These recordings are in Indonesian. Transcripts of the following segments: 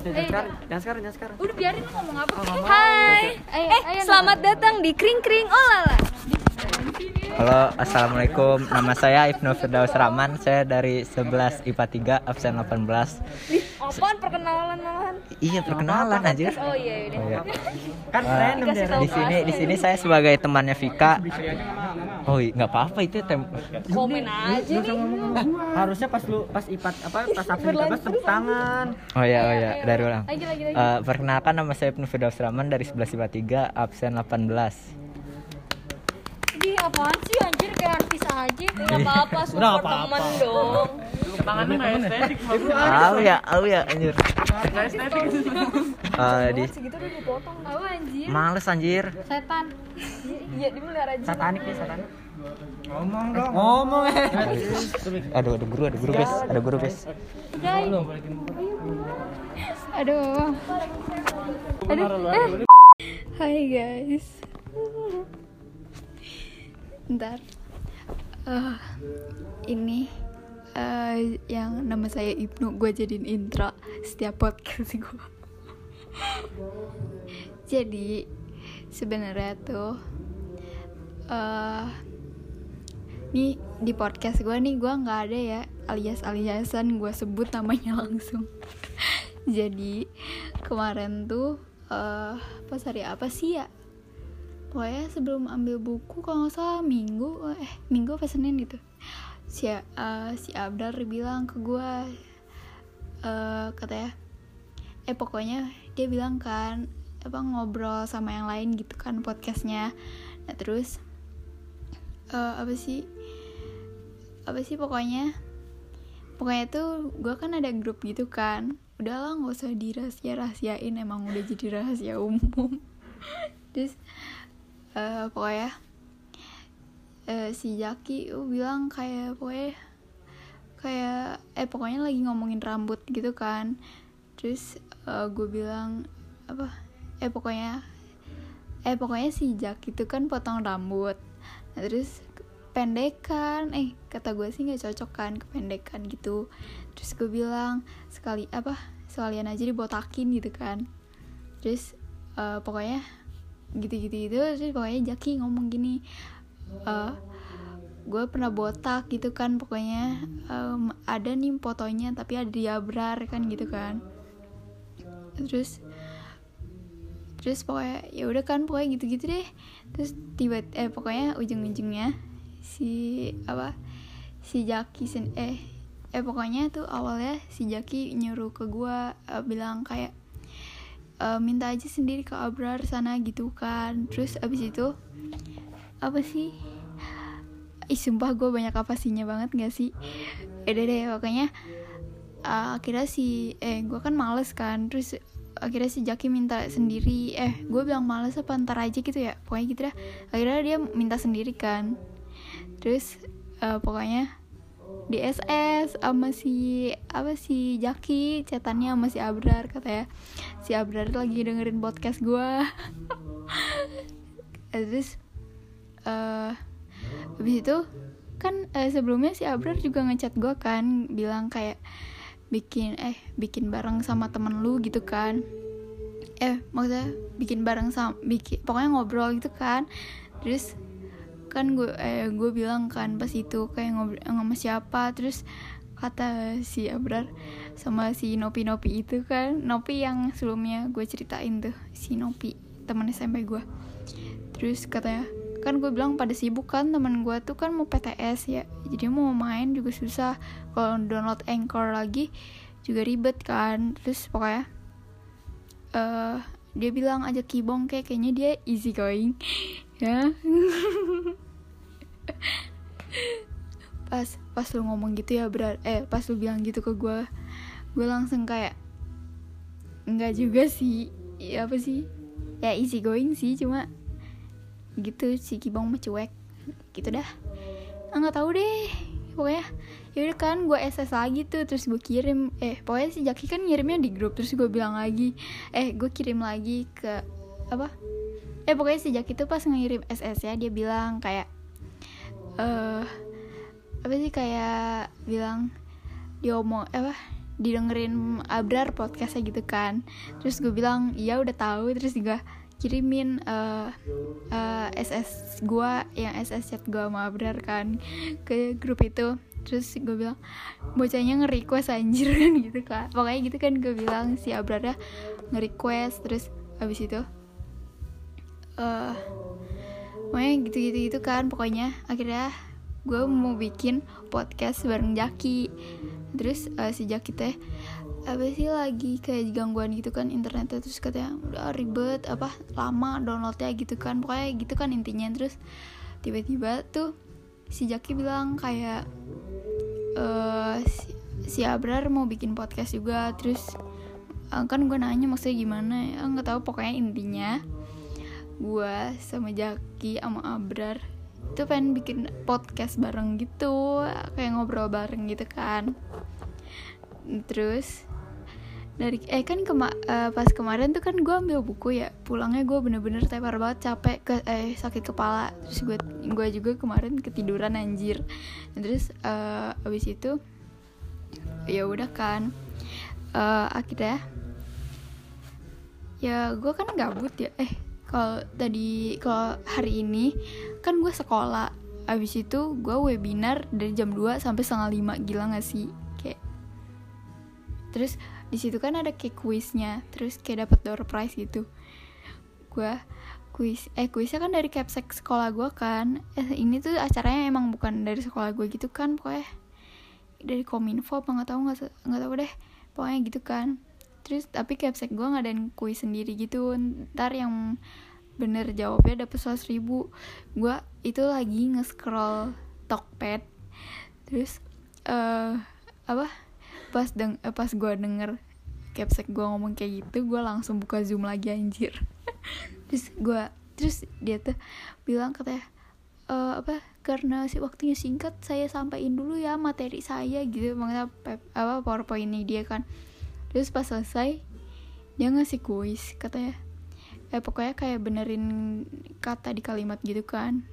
jangan sekarang, jangan sekarang, jangan sekarang. Udah biarin lu ngomong apa? Oh, ngomong. Hai. Eh, selamat datang di Kring Kring Olala. Halo, Assalamualaikum. Nama saya Ibnu Firdaus Rahman. Saya dari 11 IPA 3 absen 18. Apaan perkenalan malahan? Iya, perkenalan aja. Oh iya udah. Oh, iya. Kan random Di sini di sini saya sebagai temannya Vika. Oh, iya, nggak apa-apa itu tem Komen aja nih. Harusnya pas lu pas ipat apa pas absen 13 tepuk tangan. Oh ya, oh ya, dari ulang. Lagi lagi lagi. Eh, perkenalkan nama saya Ibnu Firdaus Rahman dari 11 IPA 3 absen 18. Apaan sih anjir kayak artis aja. Enggak apa-apa, support nggak temen dong. Tangannya estetik. Tahu ya, tahu ya anjir. Eh, di Segitu udah dipotong. Apa anjir? males anjir. Setan. Iya, dimelihara aja. Satanik nih, satanik. Ngomong dong. Ngomong eh. Aduh, ada guru, ada guru, guys. Ada guru, guys. Aduh. Aduh. Eh. Hai guys. Ntar. Eh, ini eh, yang nama saya Ibnu gue jadiin intro setiap podcast gue. Jadi sebenarnya tuh eh nih di podcast gue nih gue nggak ada ya alias aliasan gue sebut namanya langsung jadi kemarin tuh eh pas hari apa sih ya pokoknya sebelum ambil buku kalau nggak salah minggu eh minggu apa senin gitu. Si eh, si Abdar bilang ke gue eh katanya eh pokoknya dia bilang kan apa ngobrol sama yang lain gitu kan podcastnya. Nah terus eh, apa sih apa sih pokoknya pokoknya tuh gue kan ada grup gitu kan. Udahlah nggak usah dirahasia rahasiain emang udah jadi rahasia umum. Terus eh, pokoknya eh, si Jaki uh, bilang kayak pokoknya kayak eh pokoknya lagi ngomongin rambut gitu kan. Terus gue bilang apa eh pokoknya eh pokoknya si Jack itu kan potong rambut. Nah, terus pendekan eh kata gue sih nggak cocok kan kependekan gitu. Terus gue bilang sekali apa sekalian aja dibotakin gitu kan. Terus eh, pokoknya gitu-gitu itu terus pokoknya Jaki ngomong gini eh gue pernah botak gitu kan pokoknya em, ada nih fotonya tapi ada di Abrar kan gitu kan. Terus terus pokoknya ya udah kan pokoknya gitu-gitu deh. Terus tiba eh pokoknya ujung-ujungnya si apa si Jaki sen eh eh pokoknya tuh awalnya si Jaki nyuruh ke gua eh, bilang kayak eh, minta aja sendiri ke Abrar sana gitu kan. Terus abis itu apa sih? Ih sumpah gue banyak apa sihnya banget gak sih? Eh deh deh pokoknya uh, Akhirnya si Eh gue kan males kan. Terus akhirnya si Jaki minta sendiri. Eh gue bilang males apa ntar aja gitu ya. Pokoknya gitu dah. Akhirnya dia minta sendiri kan. Terus uh, pokoknya di SS sama si apa si Jaki chatannya sama si Abrar katanya. Si Abrar lagi dengerin podcast gue terus eh habis itu kan eh, sebelumnya si Abrar juga ngechat gue kan bilang kayak bikin eh bikin bareng sama temen lu gitu kan. Eh maksudnya bikin bareng sama bikin pokoknya ngobrol gitu kan. Terus kan gue eh gue bilang kan pas itu kayak ngobrol sama siapa terus kata si Abrar sama si Nopi Nopi itu kan Nopi yang sebelumnya gue ceritain tuh si Nopi teman SMP gue terus katanya kan gue bilang pada sibuk kan teman gue tuh kan mau PTS ya jadi mau main juga susah kalau download Anchor lagi juga ribet kan. Terus pokoknya eh dia bilang aja kibong kayak kayaknya dia easy going. Ya pas pas lu ngomong gitu ya berat eh pas lu bilang gitu ke gue gue langsung kayak enggak juga sih ya apa sih? Ya easy going sih cuma gitu si kibong mah cuek gitu dah. Ah, nggak tahu deh pokoknya yaudah kan gue SS lagi tuh terus gue kirim eh pokoknya si Jaki kan ngirimnya di grup terus gue bilang lagi eh gue kirim lagi ke apa? Eh pokoknya si Jaki tuh pas ngirim SS ya dia bilang kayak eh apa sih kayak bilang dia omong apa didengerin Abrar podcastnya gitu kan. Terus gue bilang iya udah tahu. Terus juga kirimin uh, uh, SS gue yang SS chat gue sama Abrar kan ke grup itu. Terus gue bilang bocahnya nge-request anjir kan gitu kan pokoknya gitu kan gue bilang si Abrarnya nge-request. Terus abis itu uh, pokoknya gitu-gitu gitu kan pokoknya akhirnya gue mau bikin podcast bareng Jaki. Terus uh, si Jaki teh apa sih lagi kayak gangguan gitu kan internetnya. Terus katanya udah ribet apa lama downloadnya gitu kan. Pokoknya gitu kan intinya. Terus tiba-tiba tuh si Jaki bilang kayak uh, si, si Abrar mau bikin podcast juga. Terus uh, kan gue nanya maksudnya gimana ya nggak tahu. Pokoknya intinya gue sama Jaki sama Abrar itu pengen bikin podcast bareng gitu kayak ngobrol bareng gitu kan. Terus dari eh kan kema uh, pas kemarin tuh kan gue ambil buku ya pulangnya gue bener-bener tepar banget capek ke eh sakit kepala. Terus gue gue juga kemarin ketiduran anjir. Terus uh, abis itu ya udah kan. Uh, akhirnya ya gue kan gabut ya. Eh kalau tadi kalau hari ini gue sekolah. Abis itu gue webinar dari jam 2 sampai setengah 5 gila gak sih? Kayak terus di situ kan ada kayak kuisnya terus kayak dapat door prize gitu. Gue kuis eh kuisnya kan dari capsek sekolah gue kan. Eh, ini tuh acaranya emang bukan dari sekolah gue gitu kan pokoknya dari kominfo apa nggak tahu nggak nggak tahu deh. Pokoknya gitu kan. Terus tapi capsek gue ngadain kuis sendiri gitu. Ntar yang bener jawabnya dapet seratus ribu. Gue itu lagi nge-scroll Tokped terus uh, apa? Pas deng eh, pas gue denger capsek gue ngomong kayak gitu gue langsung buka zoom lagi anjir. Terus gue terus dia tuh bilang katanya e, apa? Karena si waktunya singkat saya sampaikan dulu ya materi saya gitu. Makanya apa powerpoint ini dia kan. Terus pas selesai dia ngasih kuis katanya eh pokoknya kayak benerin kata di kalimat gitu kan.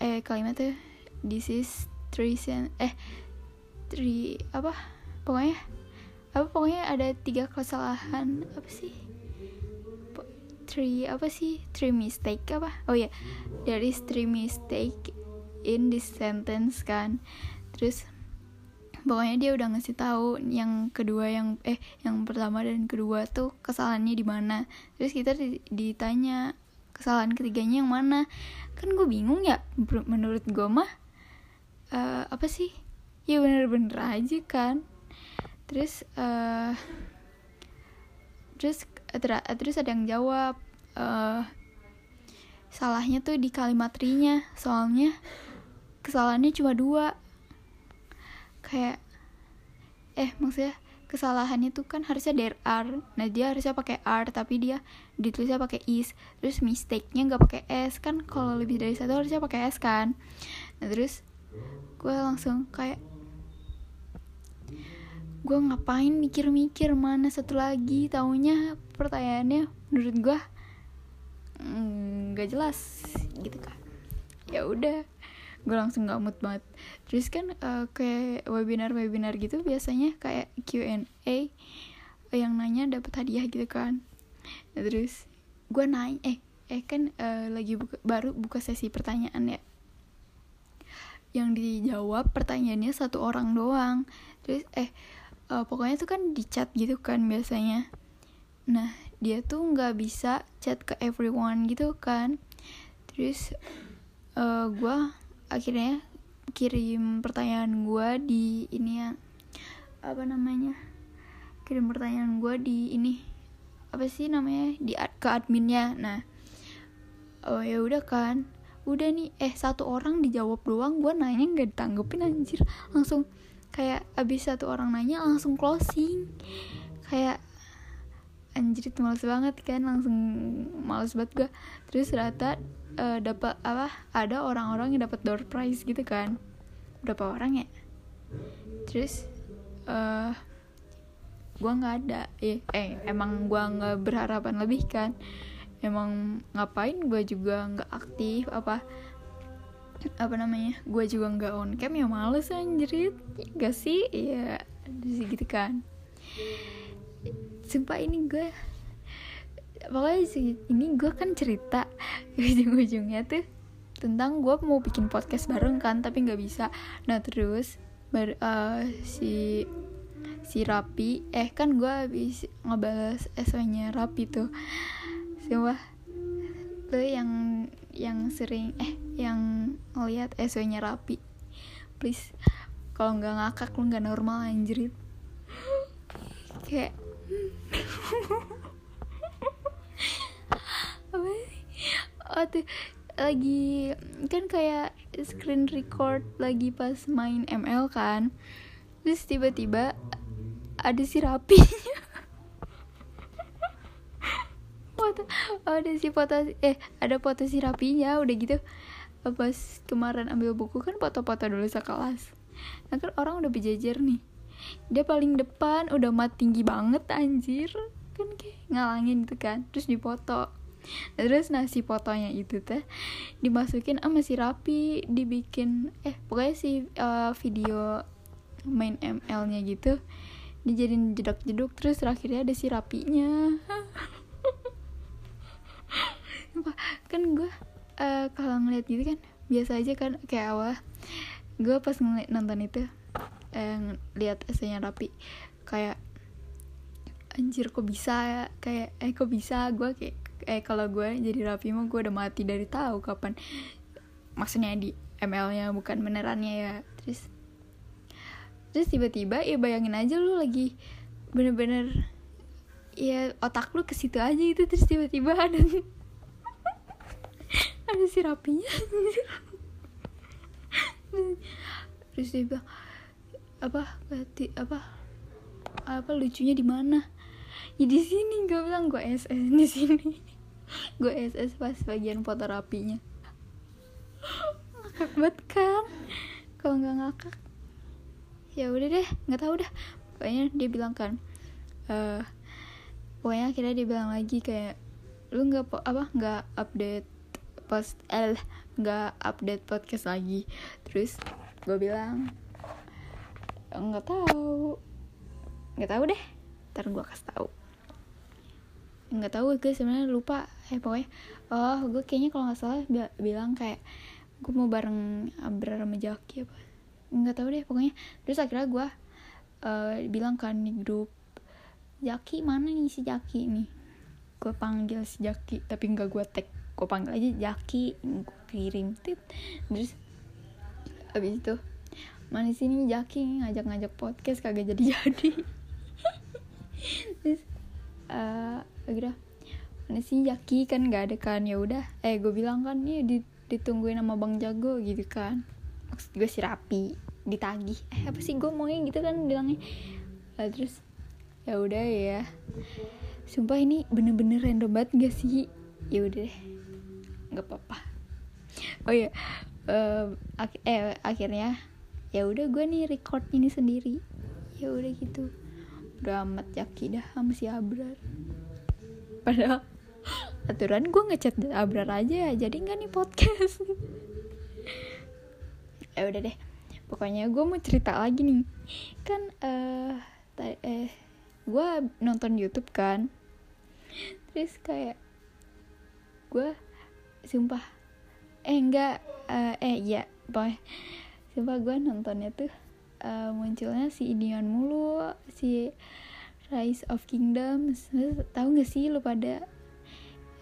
Eh kalimatnya this is three sen eh three apa? Pokoknya apa pokoknya ada tiga kesalahan apa sih? Three apa sih? Three mistake apa? Oh ya yeah. there is three mistake in this sentence kan. Terus pokoknya dia udah ngasih tahu yang kedua yang eh yang pertama dan kedua tuh kesalahannya di mana. Terus kita ditanya kesalahan ketiganya yang mana? Kan gue bingung ya menurut gue mah uh, apa sih? Ya bener-bener aja kan. Terus uh, terus terus ada yang jawab uh, salahnya tuh di kalimat rinya soalnya kesalahannya cuma dua kayak eh maksudnya kesalahannya tuh kan harusnya there are. Nah dia harusnya pakai are tapi dia ditulisnya pakai is. Terus mistake-nya nggak pakai s kan? Kalau lebih dari satu harusnya pakai s kan? Nah terus gue langsung kayak gue ngapain mikir-mikir mana satu lagi? Taunya pertanyaannya menurut gue nggak mm, jelas gitu kan ya udah gue langsung nggak mood banget. Terus kan uh, kayak webinar webinar gitu biasanya kayak Q&A yang nanya dapat hadiah gitu kan. Nah, terus gue nanya eh eh kan uh, lagi buka, baru buka sesi pertanyaan ya. Yang dijawab pertanyaannya satu orang doang. Terus eh uh, pokoknya tuh kan di chat gitu kan biasanya. Nah dia tuh nggak bisa chat ke everyone gitu kan. Terus uh, gue akhirnya kirim pertanyaan gue di ini ya. Apa namanya? Kirim pertanyaan gue di ini. Apa sih namanya? Di ke adminnya. Nah oh ya udah kan. Udah nih eh satu orang dijawab doang. Gue nanya nggak ditanggepin anjir. Langsung kayak abis satu orang nanya langsung closing. Kayak anjir males banget kan. Langsung males banget gue terus rata uh, eh, dapat apa ada orang-orang yang dapat door prize gitu kan. Berapa orang ya? Terus uh, eh, gue nggak ada. Eh, eh emang gue nggak berharapan lebih kan. Emang ngapain gue juga nggak aktif apa apa namanya gue juga nggak on cam ya males anjrit gak sih? Ya gitu kan. Sumpah ini gue pokoknya ini gue kan cerita ujung-ujungnya tuh tentang gue mau bikin podcast bareng kan tapi nggak bisa. Nah terus bar, uh, si si Rapi eh kan gue habis ngebales SW-nya Rapi tuh. Sumpah lo yang yang sering eh yang ngeliat SW-nya Rapi. Please kalau nggak ngakak lo nggak normal anjrit. Kayak apa sih? Oh tuh lagi kan kayak screen record lagi pas main ML kan. Terus tiba-tiba ada si rapi. Foto oh, ada si foto eh ada foto si rapinya udah gitu. Pas kemarin ambil buku kan foto-foto dulu sekelas. Nah kan orang udah berjejer nih. Dia paling depan udah mat tinggi banget anjir. Kan kayak ngalangin gitu kan terus dipoto terus nasi fotonya itu teh dimasukin sama si Rapi dibikin eh pokoknya si uh, video main ML-nya gitu dijadiin jedok-jedok terus terakhirnya ada si Rapinya. Kan gue uh, kalau ngeliat gitu kan biasa aja kan kayak awal. Gue pas ngeliat nonton itu eh, lihat esenya Rapi kayak anjir kok bisa ya? Kayak eh kok bisa? Gue kayak eh kalau gue jadi rapi mah gue udah mati dari tahu kapan. Maksudnya di ML-nya bukan benerannya ya. Terus terus tiba-tiba ya bayangin aja lu lagi bener-bener ya otak lu ke situ aja itu terus tiba-tiba ada ada si rapinya terus dia bilang apa apa apa lucunya di mana? Ya di sini gue bilang gue SS di sini gue SS pas bagian foto rapinya ngakak banget kan kalau nggak ngakak ya udah deh. Nggak tahu dah. Pokoknya dia bilang kan uh, pokoknya akhirnya dia bilang lagi kayak lu nggak apa nggak update post eh nggak update podcast lagi. Terus gue bilang nggak tahu. Nggak tahu deh. Ntar gue kasih tahu. Nggak tahu gue sebenarnya lupa eh pokoknya oh gue kayaknya kalau nggak salah bilang kayak gue mau bareng Abrar sama Jaki apa? Nggak tahu deh pokoknya. Terus akhirnya gue uh, bilang kan di grup Jaki mana nih si Jaki nih? Gue panggil si Jaki tapi nggak gue tag. Gue panggil aja Jaki. Gue kirim tit. Terus abis itu mana sini Jaki ngajak-ngajak podcast kagak jadi-jadi. Terus uh, akhirnya mana sih Jaki kan nggak ada kan? Ya udah. Eh gue bilang kan nih ditungguin sama Bang Jago gitu kan. Maksud gue si rapi ditagih. Eh apa sih gue maunya gitu kan bilangnya. Uh, terus ya udah ya. Sumpah ini bener-bener random banget gak sih? Ya udah deh. Nggak apa-apa. Oh ya uh, ak eh akhirnya ya udah gue nih record ini sendiri. Ya udah gitu. Udah amat yaki dah sama si Abrar. Padahal aturan gue ngechat Abrar aja ya jadi nggak nih podcast. Ya udah deh pokoknya gue mau cerita lagi nih. Kan eh uh, eh gue nonton YouTube kan. Terus kayak gue sumpah eh enggak uh, eh iya boy sumpah gue nontonnya tuh uh, munculnya si Idian mulu si Rise of Kingdoms. Tahu gak sih lo pada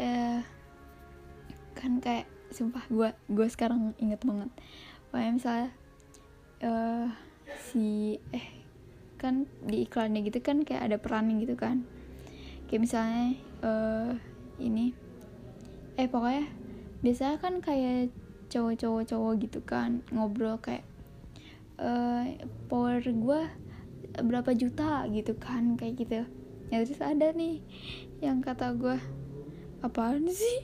uh, kan kayak sumpah gue gue sekarang inget banget. Kayak misalnya uh, si eh kan di iklannya gitu kan kayak ada perannya gitu kan. Kayak misalnya uh, ini. Eh pokoknya biasanya kan kayak cowok-cowok-cowok gitu kan ngobrol kayak uh, power gue berapa juta gitu kan kayak gitu. Ya terus ada nih yang kata gue apaan sih?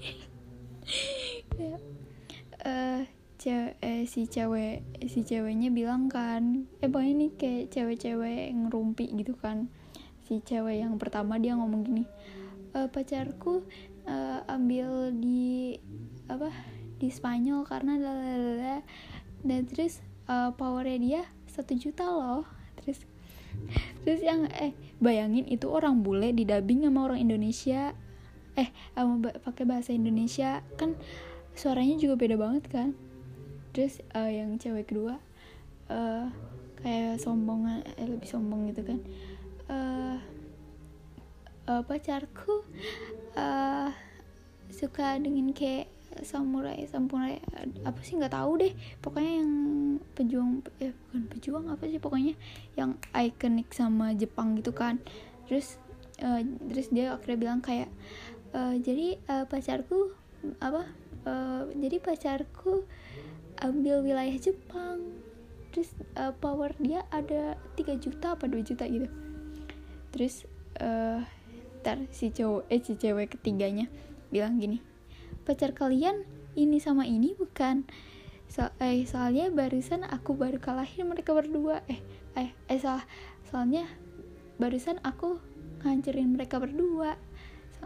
Uh, cewek eh, si cewek si ceweknya bilang kan eh pokoknya ini kayak cewek-cewek ngerumpi gitu kan. Si cewek yang pertama dia ngomong gini e, pacarku uh, ambil di apa di Spanyol karena lalala dan terus uh, powernya dia satu juta loh. Terus terus yang eh bayangin itu orang bule didubbing sama orang Indonesia eh ba- pakai bahasa Indonesia kan suaranya juga beda banget kan? Terus eh, yang cewek kedua eh kayak sombong eh, lebih sombong gitu kan? Eh eh, pacarku eh suka dengan kayak samurai samurai apa sih nggak tahu deh. Pokoknya yang pejuang eh bukan pejuang apa sih pokoknya yang ikonik sama Jepang gitu kan? Terus eh, terus dia akhirnya bilang kayak eh, jadi eh, pacarku apa eh, jadi pacarku ambil wilayah Jepang. Terus eh, power dia ada 3 juta apa 2 juta gitu. Terus eh ntar si cowok eh si cewek ketiganya bilang gini pacar kalian ini sama ini bukan. So, eh soalnya barusan aku baru kalahin mereka berdua. Eh eh eh salah soalnya barusan aku ngancurin mereka berdua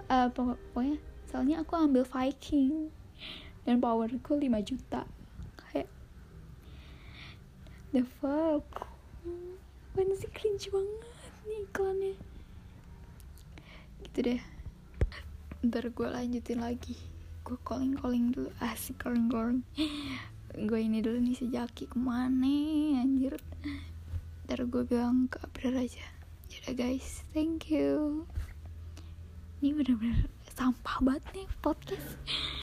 pokok- pokoknya soalnya aku ambil Viking dan powerku 5 juta. Kayak the fuck? Apaan sih cringe banget nih iklannya? Gitu deh. Ntar gue lanjutin lagi. Gue calling calling dulu. Asik calling calling gue ini dulu nih si Jaki ke mana anjir? Ntar gue bilang ke Abrar aja. Yaudah guys. Thank you ini bener-bener sampah banget nih podcast